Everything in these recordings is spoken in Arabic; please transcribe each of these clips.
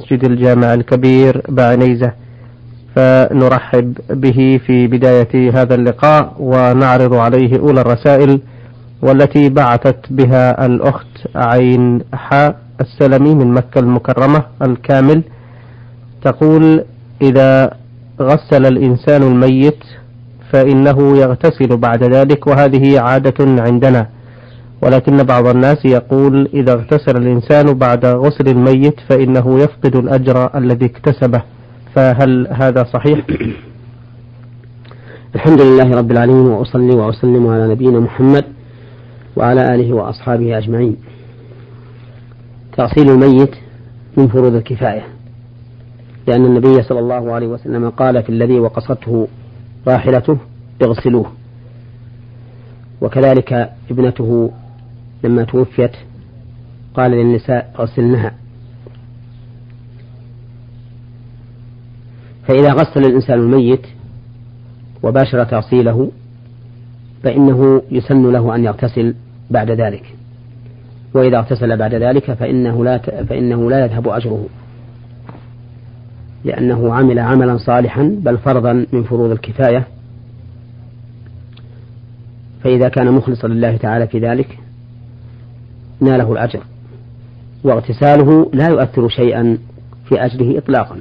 مسجد الجامع الكبير بعنيزة فنرحب به في بداية هذا اللقاء ونعرض عليه أولى الرسائل والتي بعثت بها الأخت عين حاء السلمي من مكة المكرمة الكامل تقول إذا غسل الإنسان الميت فإنه يغتسل بعد ذلك وهذه عادة عندنا. ولكن بعض الناس يقول إذا اغتسل الإنسان بعد غسل الميت فإنه يفقد الأجر الذي اكتسبه. فهل هذا صحيح؟ الحمد لله رب العالمين وأصلي وأسلم على نبينا محمد وعلى آله وأصحابه أجمعين. تغسيل الميت من فروض الكفاية لأن النبي صلى الله عليه وسلم قال في الذي وقصته راحلته اغسلوه. وكذلك ابنته لما توفيت قال للنساء غسلنها. فإذا غسل الإنسان الميت وباشر تغسيله فإنه يسن له أن يغتسل بعد ذلك. وإذا اغتسل بعد ذلك فإنه لا فإنه لا يذهب أجره. لأنه عمل عملا صالحا بل فرضا من فروض الكفاية. فإذا كان مخلصا لله تعالى في ذلك ناله الأجر. واغتساله لا يؤثر شيئا في أجره إطلاقا.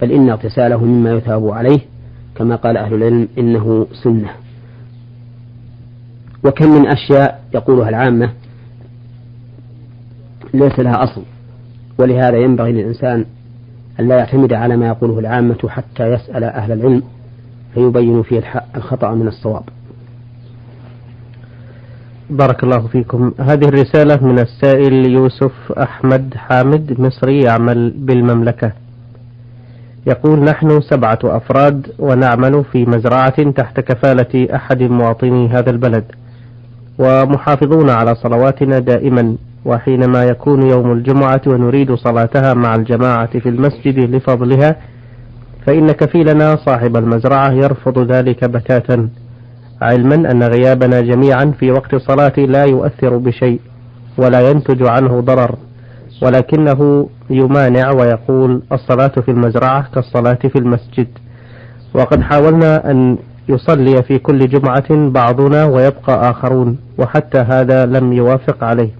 بل إن اغتساله مما يثاب عليه كما قال أهل العلم إنه سنة. وكم من أشياء يقولها العامة ليس لها أصل. ولهذا ينبغي للإنسان أن لا يعتمد على ما يقوله العامة حتى يسأل أهل العلم فيبين فيه الخطأ من الصواب. بارك الله فيكم. هذه الرسالة من السائل يوسف أحمد حامد مصري يعمل بالمملكة. يقول نحن سبعة أفراد ونعمل في مزرعة تحت كفالة أحد مواطني هذا البلد ومحافظون على صلواتنا دائما وحينما يكون يوم الجمعة ونريد صلاتها مع الجماعة في المسجد لفضلها فإن كفيلنا صاحب المزرعة يرفض ذلك بتاتا. علما أن غيابنا جميعا في وقت الصلاة لا يؤثر بشيء ولا ينتج عنه ضرر ولكنه يمانع ويقول الصلاة في المزرعة كالصلاة في المسجد. وقد حاولنا أن يصلي في كل جمعة بعضنا ويبقى آخرون وحتى هذا لم يوافق عليه.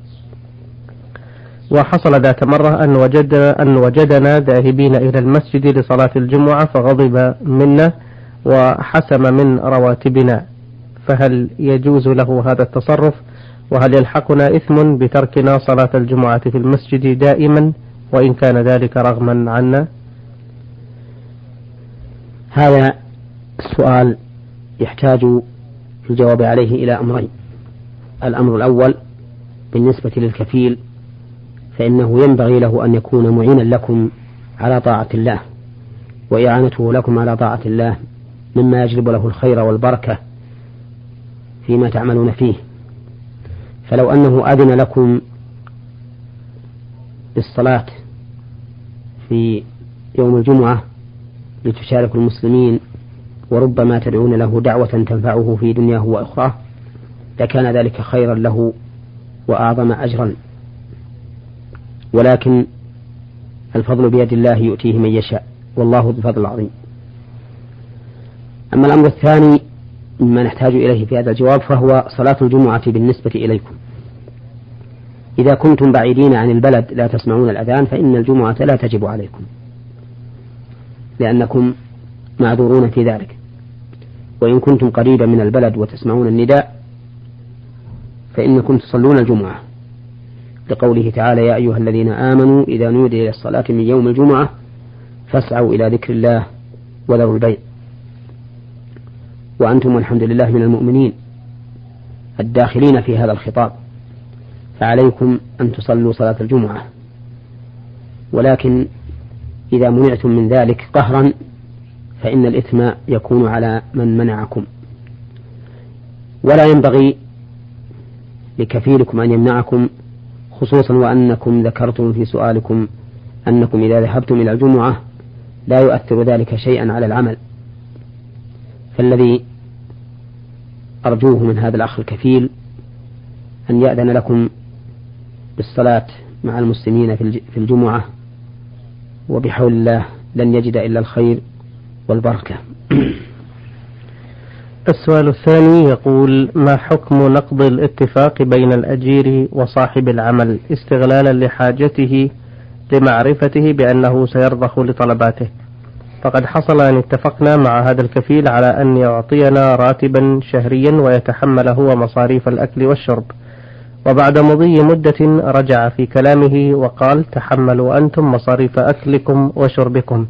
وحصل ذات مرة أن وجد أن وجدنا ذاهبين إلى المسجد لصلاة الجمعة فغضب منا وحسم من رواتبنا. فهل يجوز له هذا التصرف؟ وهل يلحقنا إثم بتركنا صلاة الجمعة في المسجد دائما؟ وإن كان ذلك رغما عنا؟ هذا السؤال يحتاج في الجواب عليه إلى أمرين. الأمر الأول بالنسبة للكفيل فإنه ينبغي له أن يكون معينا لكم على طاعة الله وإعانته لكم على طاعة الله مما يجلب له الخير والبركة فيما تعملون فيه. فلو أنه أذن لكم بالصلاة في يوم الجمعة لتشاركوا المسلمين وربما تدعون له دعوة تنفعه في دنياه وأخراه لكان ذلك خيرا له وأعظم أجرا. ولكن الفضل بيد الله يؤتيه من يشاء والله ذو الفضل العظيم. أما الأمر الثاني مما نحتاج إليه في هذا الجواب فهو صلاة الجمعة بالنسبة إليكم. إذا كنتم بعيدين عن البلد لا تسمعون الأذان فإن الجمعة لا تجب عليكم لأنكم معذورون في ذلك. وإن كنتم قريبا من البلد وتسمعون النداء فإنكم تصلون الجمعة. لقوله تعالى يا أيها الذين آمنوا إذا نودي إلى الصلاة من يوم الجمعة فاسعوا إلى ذكر الله وذروا البيع. وأنتم والحمد لله من المؤمنين الداخلين في هذا الخطاب فعليكم أن تصلوا صلاة الجمعة. ولكن إذا منعتم من ذلك قهرا فإن الإثم يكون على من منعكم. ولا ينبغي لكفيلكم أن يمنعكم خصوصا وأنكم ذكرتم في سؤالكم أنكم إذا ذهبتم إلى الجمعة لا يؤثر ذلك شيئا على العمل. فالذي أرجوه من هذا الأخ الكفيل أن يأذن لكم بالصلاة مع المسلمين في الجمعة وبحول الله لن يجد إلا الخير والبركة. السؤال الثاني يقول ما حكم نقض الاتفاق بين الأجير وصاحب العمل استغلالا لحاجته لمعرفته بأنه سيرضخ لطلباته؟ فقد حصل أن اتفقنا مع هذا الكفيل على أن يعطينا راتبا شهريا ويتحمل هو مصاريف الأكل والشرب. وبعد مضي مدة رجع في كلامه وقال تحملوا أنتم مصاريف أكلكم وشربكم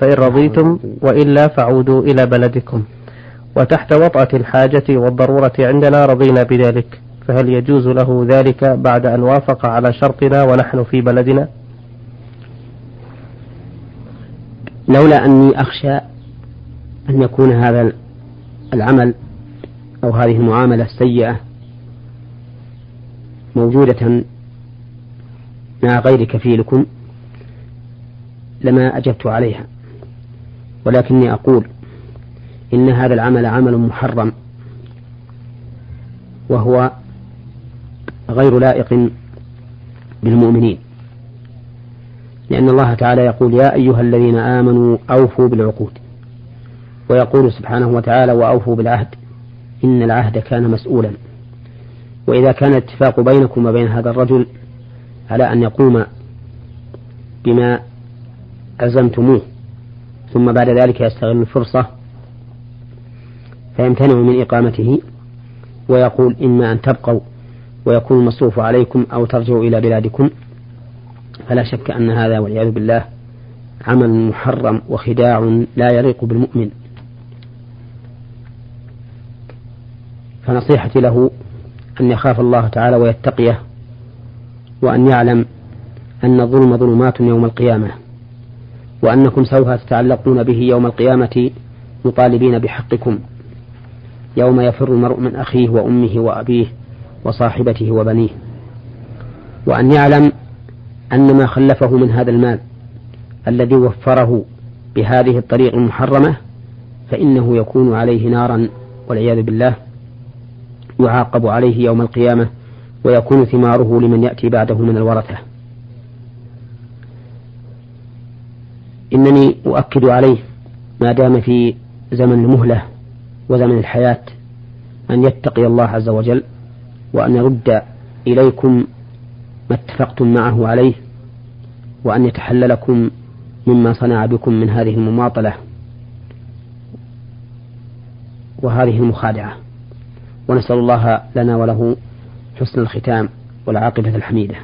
فإن رضيتم وإلا فعودوا إلى بلدكم. وتحت وطأة الحاجة والضرورة عندنا رضينا بذلك فهل يجوز له ذلك بعد أن وافق على شرطنا ونحن في بلدنا؟ لولا أني أخشى أن يكون هذا العمل أو هذه المعاملة السيئة موجودة مع غير كفيلكم لما أجبت عليها. ولكني أقول إن هذا العمل عمل محرم وهو غير لائق بالمؤمنين. لأن الله تعالى يقول يا أيها الذين آمنوا أوفوا بالعقود. ويقول سبحانه وتعالى وأوفوا بالعهد. إن العهد كان مسؤولا. وإذا كان الاتفاق بينكم وبين هذا الرجل على أن يقوم بما عزمتموه ثم بعد ذلك يستغل الفرصة فيمتنع من إقامته ويقول إما أن تبقوا ويكون المصروف عليكم أو ترجعوا إلى بلادكم. فلا شك أن هذا والعياذ بالله عمل محرم وخداع لا يليق بالمؤمن. فنصيحتي له أن يخاف الله تعالى ويتقيه وأن يعلم أن الظلم ظلمات يوم القيامة وأنكم سوف تتعلقون به يوم القيامة مطالبين بحقكم. يوم يفر المرء من أخيه وأمه وأبيه وصاحبته وبنيه. وأن يعلم أن ما خلفه من هذا المال الذي وفره بهذه الطريق المحرمة فإنه يكون عليه نارا والعياذ بالله يعاقب عليه يوم القيامة ويكون ثماره لمن يأتي بعده من الورثة. إنني أؤكد عليه ما دام في زمن المهلة وزمن الحياة أن يتقي الله عز وجل وأن يرد إليكم ما اتفقتم معه عليه وأن يتحللكم مما صنع بكم من هذه المماطلة وهذه المخادعة. ونسأل الله لنا وله حسن الختام والعاقبة الحميدة.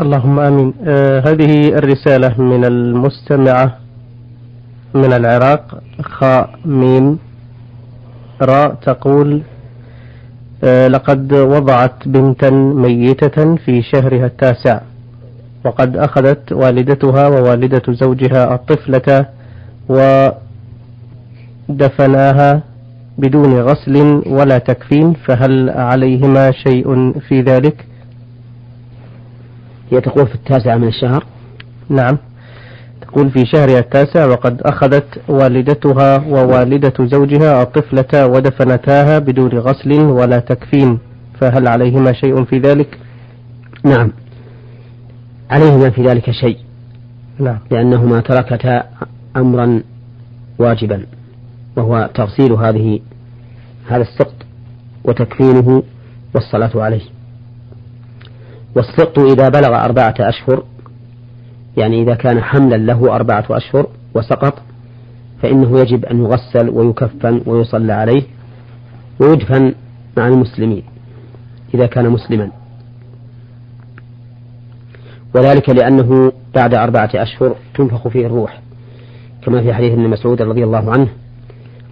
اللهم آمين. آه هذه الرسالة من المستمعة من العراق خاء ميم راء تقول آه لقد وضعت بنتا ميتة في شهرها التاسع. وقد أخذت والدتها ووالدة زوجها الطفلة ودفناها بدون غسل ولا تكفين فهل عليهما شيء في ذلك؟ هي تقول في التاسع من الشهر؟ نعم. تقول في شهرها التاسع وقد أخذت والدتها ووالدة زوجها الطفلة ودفنتاها بدون غسل ولا تكفين فهل عليهما شيء في ذلك؟ نعم. عليهما في ذلك شيء. نعم. لأنهما تركتا أمرا واجبا وهو تغسيل هذه هذا السقط وتكفينه والصلاة عليه. والسقط إذا بلغ أربعة أشهر يعني إذا كان حملا له أربعة أشهر وسقط فإنه يجب أن يغسل ويكفن ويصلى عليه ويدفن مع المسلمين إذا كان مسلما. وذلك لأنه بعد أربعة أشهر تنفخ فيه الروح كما في حديث ابن مسعود رضي الله عنه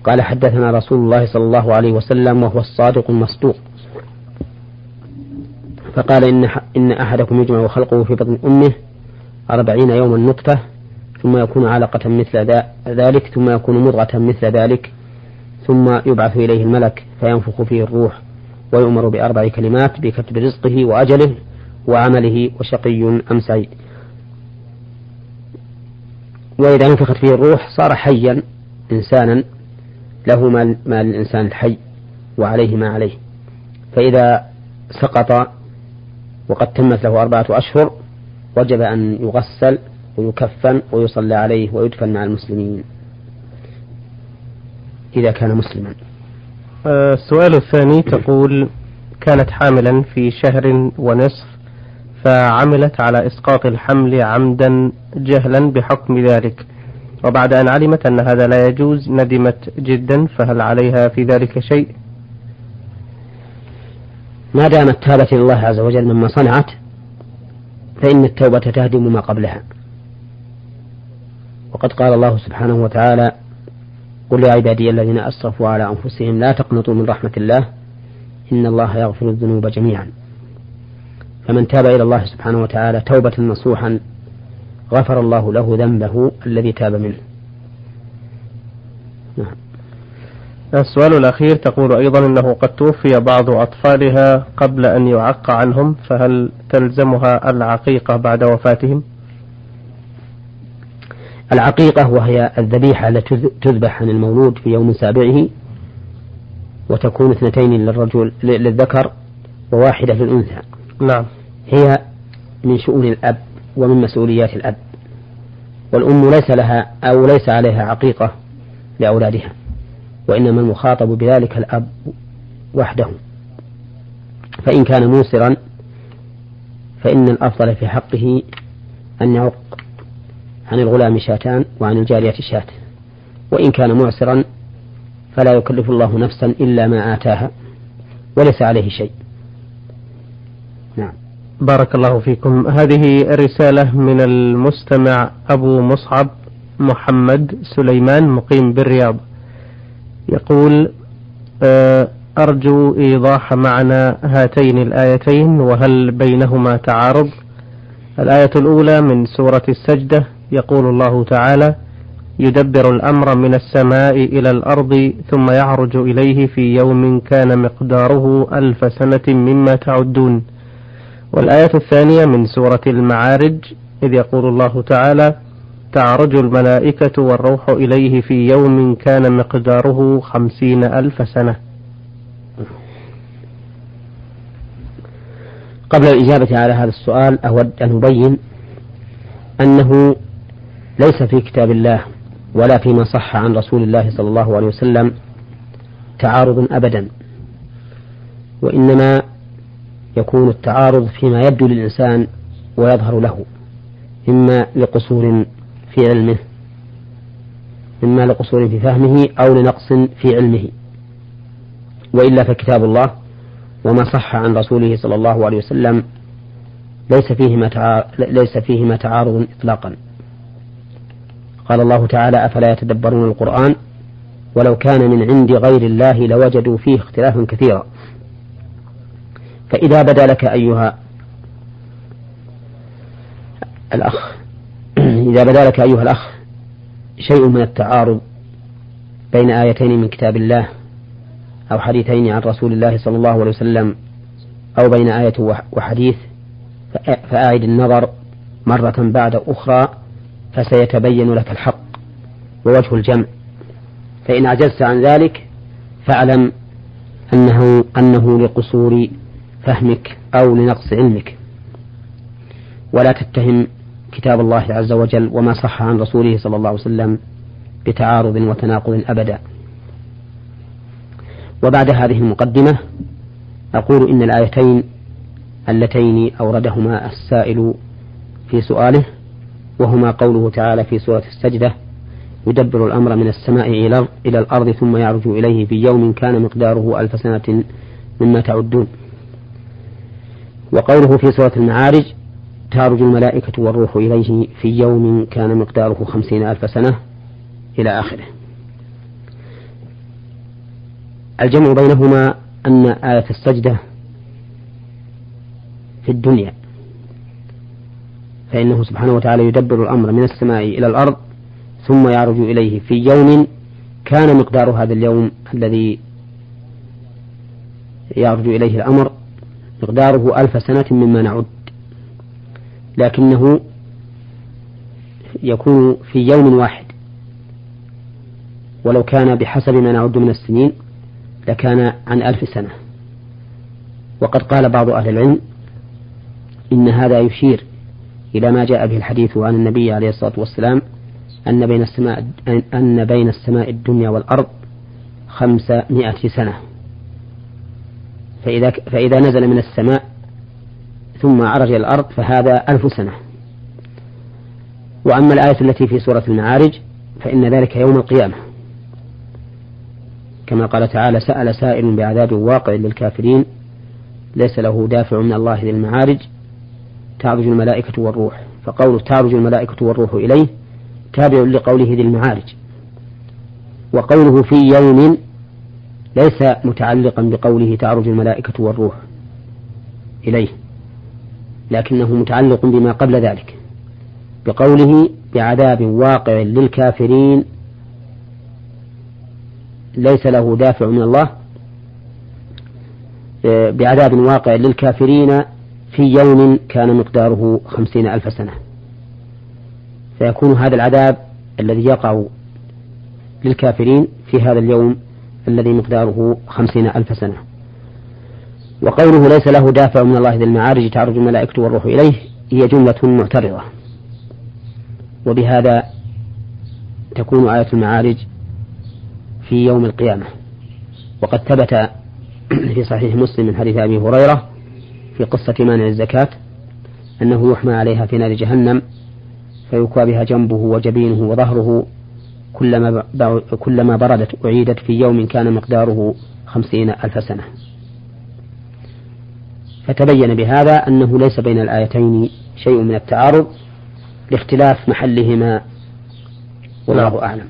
قال حدثنا رسول الله صلى الله عليه وسلم وهو الصادق المصدوق. فقال إن, إن أحدكم يجمع خلقه في بطن أمه أربعين يوما نطفة ثم يكون علقة مثل ذلك ثم يكون مضغة مثل ذلك ثم يبعث إليه الملك فينفخ فيه الروح ويؤمر بأربع كلمات بكتب رزقه وأجله وعمله وشقي أم سعيد. وإذا نفخت فيه الروح صار حيا إنسانا له ما, للإنسان الحي وعليه ما عليه. فإذا سقط وقد تمت له أربعة أشهر وجب أن يغسل ويكفن ويصلى عليه ويدفن مع المسلمين. إذا كان مسلما. آه، السؤال الثاني تقول كانت حاملا في شهر ونصف فعملت على إسقاط الحمل عمدا جهلا بحكم ذلك. وبعد أن علمت أن هذا لا يجوز ندمت جدا فهل عليها في ذلك شيء؟ ما دامت تابت إلى الله عز وجل مما صنعت فإن التوبة تهدم ما قبلها. وقد قال الله سبحانه وتعالى قل يا عبادي الذين أسرفوا على أنفسهم لا تقنطوا من رحمة الله إن الله يغفر الذنوب جميعا. فمن تاب إلى الله سبحانه وتعالى توبة نصوحا غفر الله له ذنبه الذي تاب منه نعم. السؤال الأخير تقول أيضا أنه قد توفي بعض أطفالها قبل أن يعق عنهم فهل تلزمها العقيقة بعد وفاتهم؟ العقيقة وهي الذبيحة التي تذبح عن المولود في يوم سابعه وتكون اثنتين للرجل للذكر وواحدة للأنثى نعم هي من شؤون الأب ومن مسؤوليات الأب والأم ليس لها أو ليس عليها عقيقة لأولادها وإنما المخاطب بذلك الأب وحده. فإن كان موسرا فإن الأفضل في حقه أن يعق عن الغلام شاتان وعن الجارية شاة وإن كان معسرا فلا يكلف الله نفسا إلا ما آتاها وليس عليه شيء. نعم. بارك الله فيكم. هذه رسالة من المستمع أبو مصعب محمد سليمان مقيم بالرياض. يقول آه، أرجو إيضاح معنى هاتين الآيتين وهل بينهما تعارض؟ الآية الأولى من سورة السجدة يقول الله تعالى يدبر الأمر من السماء إلى الأرض ثم يعرج إليه في يوم كان مقداره ألف سنة مما تعدون. والآية الثانية من سورة المعارج إذ يقول الله تعالى تعرج الملائكة والروح إليه في يوم كان مقداره خمسين ألف سنة. قبل الإجابة على هذا السؤال أود أن أبين أنه ليس في كتاب الله ولا فيما صح عن رسول الله صلى الله عليه وسلم تعارض أبدا وإنما يكون التعارض فيما يبدو للإنسان ويظهر له إما لقصور في علمه إما لقصور في فهمه أو لنقص في علمه. وإلا فكتاب الله وما صح عن رسوله صلى الله عليه وسلم ليس فيهما ليس فيهما تعارض إطلاقا. قال الله تعالى أفلا يتدبرون القرآن؟ ولو كان من عند غير الله لوجدوا فيه اختلافا كثيرا. فإذا بدا لك أيها الأخ إذا بدا لك أيها الأخ شيء من التعارض بين آيتين من كتاب الله أو حديثين عن رسول الله صلى الله عليه وسلم أو بين آية وحديث فأعد النظر مرة بعد أخرى فسيتبين لك الحق ووجه الجمع. فإن عجزت عن ذلك فاعلم أنه أنه لقصور فهمك أو لنقص علمك. ولا تتهم كتاب الله عز وجل وما صح عن رسوله صلى الله عليه وسلم بتعارض وتناقض أبدا. وبعد هذه المقدمة أقول إن الآيتين اللتين أوردهما السائل في سؤاله وهما قوله تعالى في سورة السجدة يدبر الأمر من السماء إلى الأرض ثم يعرج إليه في يوم كان مقداره ألف سنة مما تعدون. وقوله في سورة المعارج تعرج الملائكة والروح إليه في يوم كان مقداره خمسين ألف سنة إلى آخره. الجمع بينهما أن آية السجدة في الدنيا فإنه سبحانه وتعالى يدبر الأمر من السماء إلى الأرض ثم يعرج إليه في يوم كان مقدار هذا اليوم الذي يعرج إليه الأمر. مقداره ألف سنة مما نعد. لكنه يكون في يوم واحد. ولو كان بحسب ما نعد من السنين لكان عن ألف سنة. وقد قال بعض أهل العلم إن هذا يشير إلى ما جاء به الحديث عن النبي عليه الصلاة والسلام أن بين السماء أن بين السماء الدنيا والأرض خمسمائة سنة. فإذا فإذا نزل من السماء ثم عرج إلى الأرض فهذا ألف سنة. وأما الآية التي في سورة المعارج فإن ذلك يوم القيامة. كما قال تعالى سأل سائل بعذاب واقع للكافرين ليس له دافع من الله ذي المعارج تعرج الملائكة والروح. فقوله تعرج الملائكة والروح إليه تابع لقوله ذي المعارج. وقوله في يوم ليس متعلقا بقوله تعرج الملائكة والروح إليه لكنه متعلق بما قبل ذلك بقوله بعذاب واقع للكافرين ليس له دافع من الله بعذاب واقع للكافرين في يوم كان مقداره خمسين ألف سنة. فيكون هذا العذاب الذي يقع للكافرين في هذا اليوم الذي مقداره خمسين ألف سنة. وقوله ليس له دافع من الله ذي المعارج تعرج الملائكة والروح إليه هي جملة معترضة. وبهذا تكون آية المعارج في يوم القيامة. وقد ثبت في صحيح مسلم من حديث أبي هريرة في قصة مانع الزكاة أنه يحمى عليها في نار جهنم فيكوى بها جنبه وجبينه وظهره كلما كلما بردت أعيدت في يوم كان مقداره خمسين ألف سنة. فتبين بهذا أنه ليس بين الآيتين شيء من التعارض لاختلاف محلهما والله نعم. أعلم.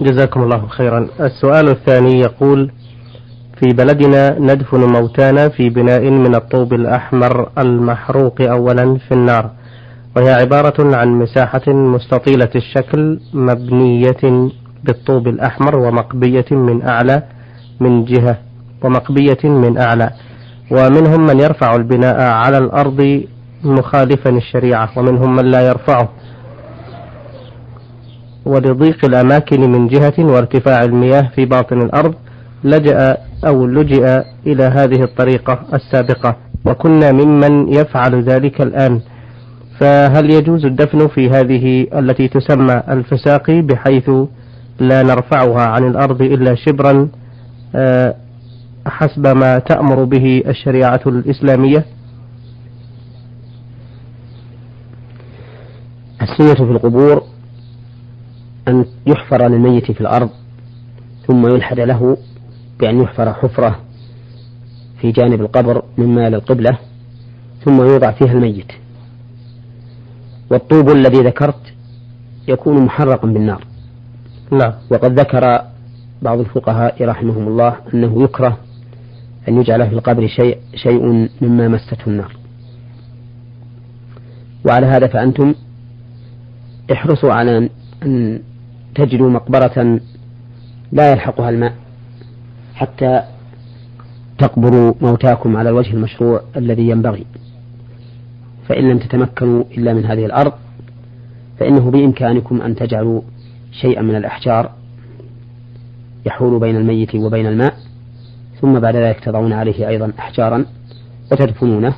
جزاكم الله خيرا. السؤال الثاني يقول في بلدنا ندفن موتانا في بناء من الطوب الأحمر المحروق أولا في النار. وهي عبارة عن مساحة مستطيلة الشكل مبنية بالطوب الأحمر ومقبية من أعلى من جهة ومقبية من أعلى. ومنهم من يرفع البناء على الأرض مخالفا الشريعة ومنهم من لا يرفعه. ولضيق الأماكن من جهة وارتفاع المياه في باطن الأرض لجأ أو لجئ إلى هذه الطريقة السابقة. وكنا ممن يفعل ذلك الآن. فهل يجوز الدفن في هذه التي تسمى الفساقي بحيث لا نرفعها عن الأرض إلا شبرا آه، حسب ما تأمر به الشريعة الإسلامية؟ السنة في القبور أن يحفر للميت في الأرض ثم يلحد له بأن يحفر حفرة في جانب القبر مما للقبلة ثم يوضع فيها الميت. والطوب الذي ذكرت يكون محرقا بالنار. نعم. وقد ذكر بعض الفقهاء رحمهم الله أنه يكره أن يجعل في القبر شيء, شيء مما مسته النار. وعلى هذا فأنتم احرصوا على أن تجدوا مقبرة لا يلحقها الماء حتى تقبروا موتاكم على الوجه المشروع الذي ينبغي. فإن لم تتمكنوا إلا من هذه الأرض فإنه بإمكانكم أن تجعلوا شيئا من الأحجار يحول بين الميت وبين الماء ثم بعد ذلك تضعون عليه أيضا أحجارا وتدفنونه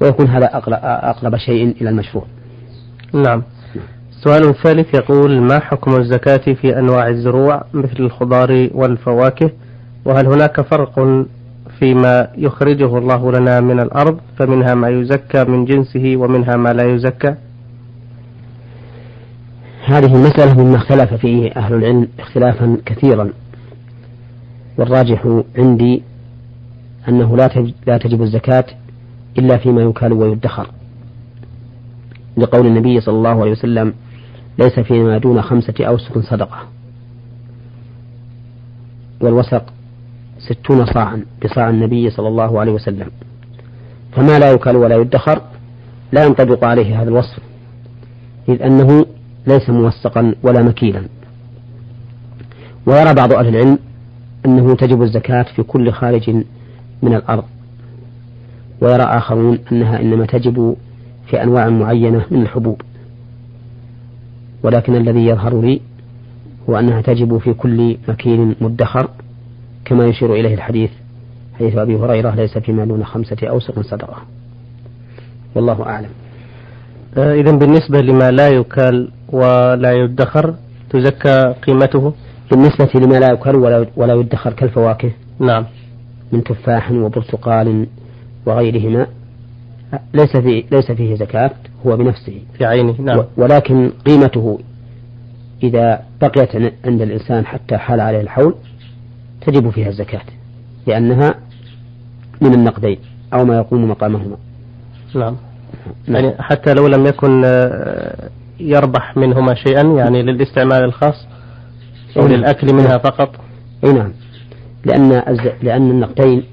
ويكون هذا أقرب شيء إلى المشروع. نعم. السؤال الثالث يقول ما حكم الزكاة في أنواع الزروع مثل الخضار والفواكه؟ وهل هناك فرق فيما يخرجه الله لنا من الأرض فمنها ما يزكى من جنسه ومنها ما لا يزكى. هذه المسألة مما اختلف فيه أهل العلم اختلافا كثيرا. والراجح عندي أنه لا لا تجب الزكاة إلا فيما يكال ويدخر. لقول النبي صلى الله عليه وسلم ليس فيما دون خمسة أوسق صدقة. والوسق ستون صاعا بصاع النبي صلى الله عليه وسلم. فما لا يكال ولا يدخر لا ينطبق عليه هذا الوصف إذ أنه ليس موثقا ولا مكيلا. ويرى بعض أهل العلم أنه تجب الزكاة في كل خارج من الأرض. ويرى آخرون أنها إنما تجب في أنواع معينة من الحبوب. ولكن الذي يظهر لي هو أنها تجب في كل مكين مدخر كما يشير إليه الحديث حديث أبي هريرة ليس فيما دون خمسة أوسق صدقة. والله أعلم. آه، إذا بالنسبة لما لا يكال ولا يدخر تزكى قيمته؟ بالنسبة لما لا يكال ولا ولا يدخر كالفواكه؟ نعم. من تفاح وبرتقال وغيرهما ليس فيه ليس فيه زكاة هو بنفسه. في عينه نعم. ولكن قيمته إذا بقيت عند الإنسان حتى حال عليه الحول تجب فيها الزكاة لأنها من النقدين أو ما يقوم مقامهما. نعم. يعني حتى لو لم يكن آه، يربح منهما شيئا يعني للاستعمال الخاص أو نعم. للأكل منها فقط. أي نعم. لأن لأن النقدين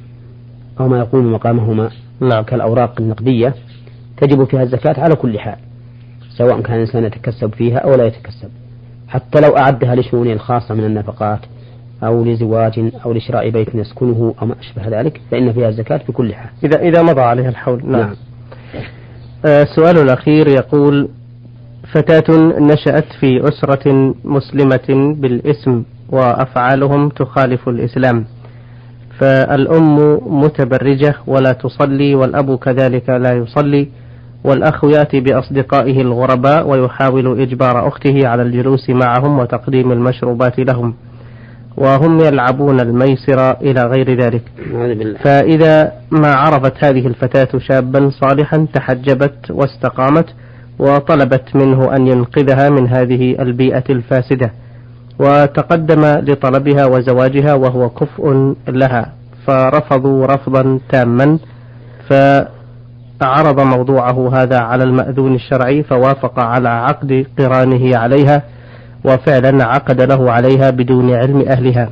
أو ما يقوم مقامهما نعم. كالأوراق النقدية تجب فيها الزكاة على كل حال سواء كان الإنسان يتكسب فيها أو لا يتكسب. حتى لو أعدها لشؤونه الخاصة من النفقات أو لزواج أو لشراء بيت يسكنه أو ما أشبه ذلك فإن فيها الزكاة في كل حال. إذا إذا مضى عليها الحول نعم, نعم. آه، السؤال الأخير يقول فتاة نشأت في أسرة مسلمة بالإسم وأفعالهم تخالف الإسلام فالأم متبرجة ولا تصلي والأب كذلك لا يصلي والأخ يأتي بأصدقائه الغرباء ويحاول إجبار أخته على الجلوس معهم وتقديم المشروبات لهم. وهم يلعبون الميسر إلى غير ذلك. فإذا ما عرفت هذه الفتاة شابا صالحا تحجبت واستقامت وطلبت منه أن ينقذها من هذه البيئة الفاسدة. وتقدم لطلبها وزواجها وهو كفء لها. فرفضوا رفضا تاما فعرض موضوعه هذا على المأذون الشرعي فوافق على عقد قرانه عليها. وفعلا عقد له عليها بدون علم أهلها.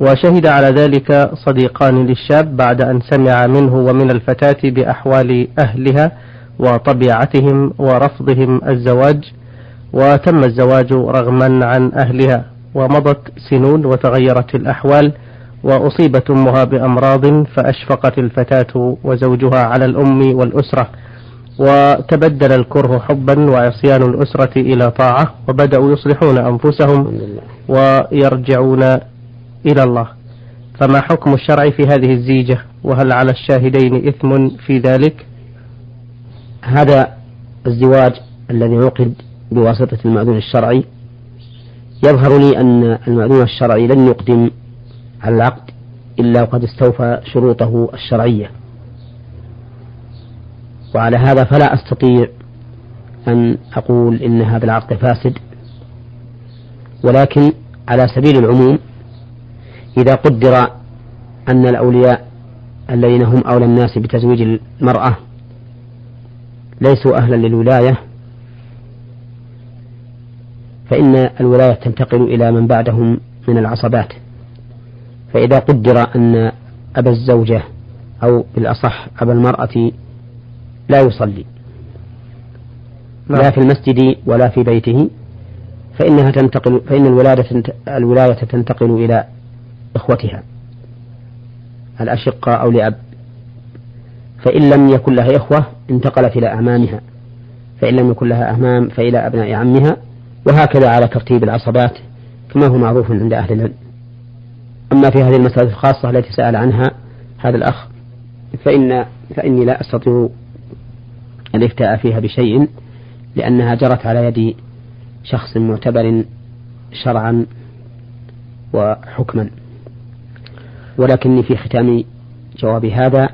وشهد على ذلك صديقان للشاب بعد أن سمع منه ومن الفتاة بأحوال أهلها وطبيعتهم ورفضهم الزواج وتم الزواج رغما عن أهلها ومضت سنون وتغيرت الأحوال وأصيبت أمها بأمراض فأشفقت الفتاة وزوجها على الأم والأسرة. وتبدل الكره حبا وعصيان الأسرة إلى طاعة وبدأوا يصلحون أنفسهم ويرجعون إلى الله. فما حكم الشرع في هذه الزيجة؟ وهل على الشاهدين إثم في ذلك؟ هذا الزواج الذي عقد بواسطة المأذون الشرعي يظهر لي أن المأذون الشرعي لن يقدم على العقد إلا وقد استوفى شروطه الشرعية. وعلى هذا فلا أستطيع أن أقول إن هذا العقد فاسد. ولكن على سبيل العموم إذا قدر أن الأولياء الذين هم أولى الناس بتزويج المرأة ليسوا أهلا للولاية فإن الولاية تنتقل إلى من بعدهم من العصبات. فإذا قدر أن أبا الزوجة أو بالأصح أبا المرأة لا يصلي. لا نعم. في المسجد ولا في بيته فإنها تنتقل فإن الولادة الولاية تنتقل إلى إخوتها الأشقة أو لأب. فإن لم يكن لها إخوة انتقلت إلى أعمامها فإن لم يكن لها أعمام فإلى أبناء عمها وهكذا على ترتيب العصبات كما هو معروف عند أهل العلم. أما في هذه المسألة الخاصة التي سأل عنها هذا الأخ فإن فإني لا أستطيع الافتاء فيها بشيء لأنها جرت على يد شخص معتبر شرعا وحكما. ولكني في ختام جوابي هذا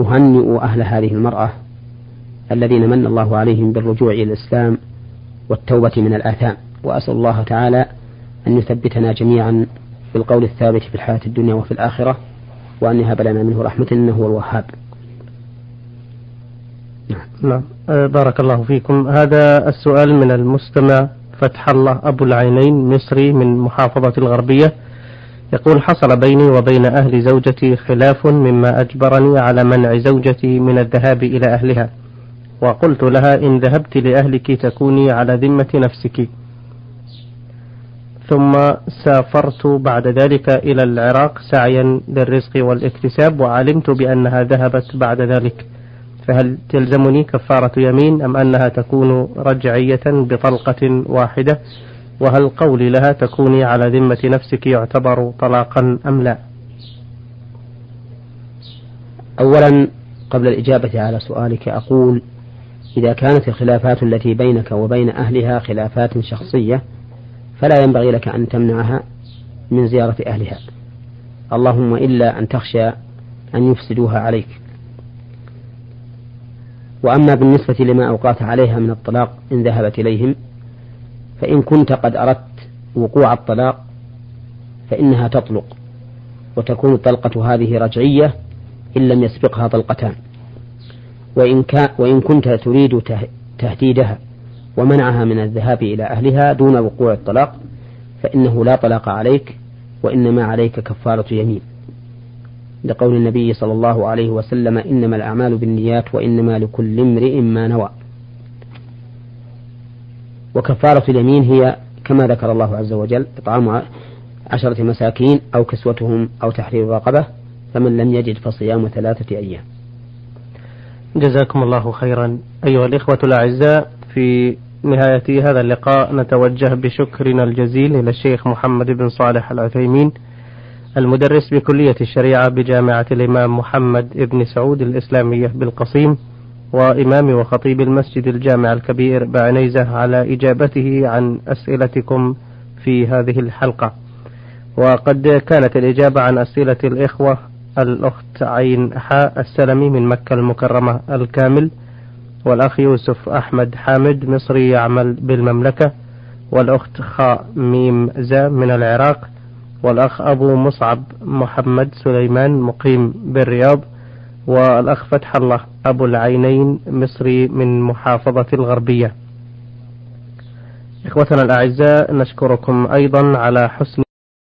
أهنئ أهل هذه المرأة الذين من الله عليهم بالرجوع إلى الإسلام والتوبة من الآثام. وأسأل الله تعالى أن يثبتنا جميعا بالقول الثابت في الحياة الدنيا وفي الآخرة وأن يهب لنا منه رحمة إنه هو الوهاب. نعم. أه، بارك الله فيكم. هذا السؤال من المستمع فتح الله أبو العينين مصري من محافظة الغربية. يقول حصل بيني وبين أهل زوجتي خلاف مما أجبرني على منع زوجتي من الذهاب إلى أهلها. وقلت لها إن ذهبت لأهلك تكوني على ذمة نفسك. ثم سافرت بعد ذلك إلى العراق سعيا للرزق والاكتساب وعلمت بأنها ذهبت بعد ذلك. فهل تلزمني كفارة يمين أم أنها تكون رجعية بطلقة واحدة؟ وهل قولي لها تكوني على ذمة نفسك يعتبر طلاقا أم لا؟ أولا قبل الإجابة على سؤالك أقول إذا كانت الخلافات التي بينك وبين أهلها خلافات شخصية فلا ينبغي لك أن تمنعها من زيارة أهلها. اللهم إلا أن تخشى أن يفسدوها عليك. وأما بالنسبة لما أوقات عليها من الطلاق إن ذهبت إليهم فإن كنت قد أردت وقوع الطلاق فإنها تطلق وتكون الطلقة هذه رجعية إن لم يسبقها طلقتان. وإن, وإن كنت تريد تهديدها ومنعها من الذهاب إلى أهلها دون وقوع الطلاق فإنه لا طلاق عليك وإنما عليك كفارة يمين. لقول النبي صلى الله عليه وسلم إنما الأعمال بالنيات وإنما لكل امرئ ما نوى. وكفارة اليمين هي كما ذكر الله عز وجل إطعام عشرة مساكين أو كسوتهم أو تحرير رقبة فمن لم يجد فصيام ثلاثة أيام. جزاكم الله خيرا. أيها الإخوة الأعزاء في نهاية هذا اللقاء نتوجه بشكرنا الجزيل إلى الشيخ محمد بن صالح العثيمين. المدرس بكلية الشريعة بجامعة الإمام محمد بن سعود الإسلامية بالقصيم وإمام وخطيب المسجد الجامع الكبير بعنيزة على إجابته عن أسئلتكم في هذه الحلقة. وقد كانت الإجابة عن أسئلة الإخوة الأخت عين حاء السلمي من مكة المكرمة الكامل والأخ يوسف أحمد حامد مصري يعمل بالمملكة والأخت خاء ميم زا من العراق والأخ أبو مصعب محمد سليمان مقيم بالرياض والأخ فتح الله أبو العينين مصري من محافظة الغربية. إخوتنا الأعزاء نشكركم أيضا على حسن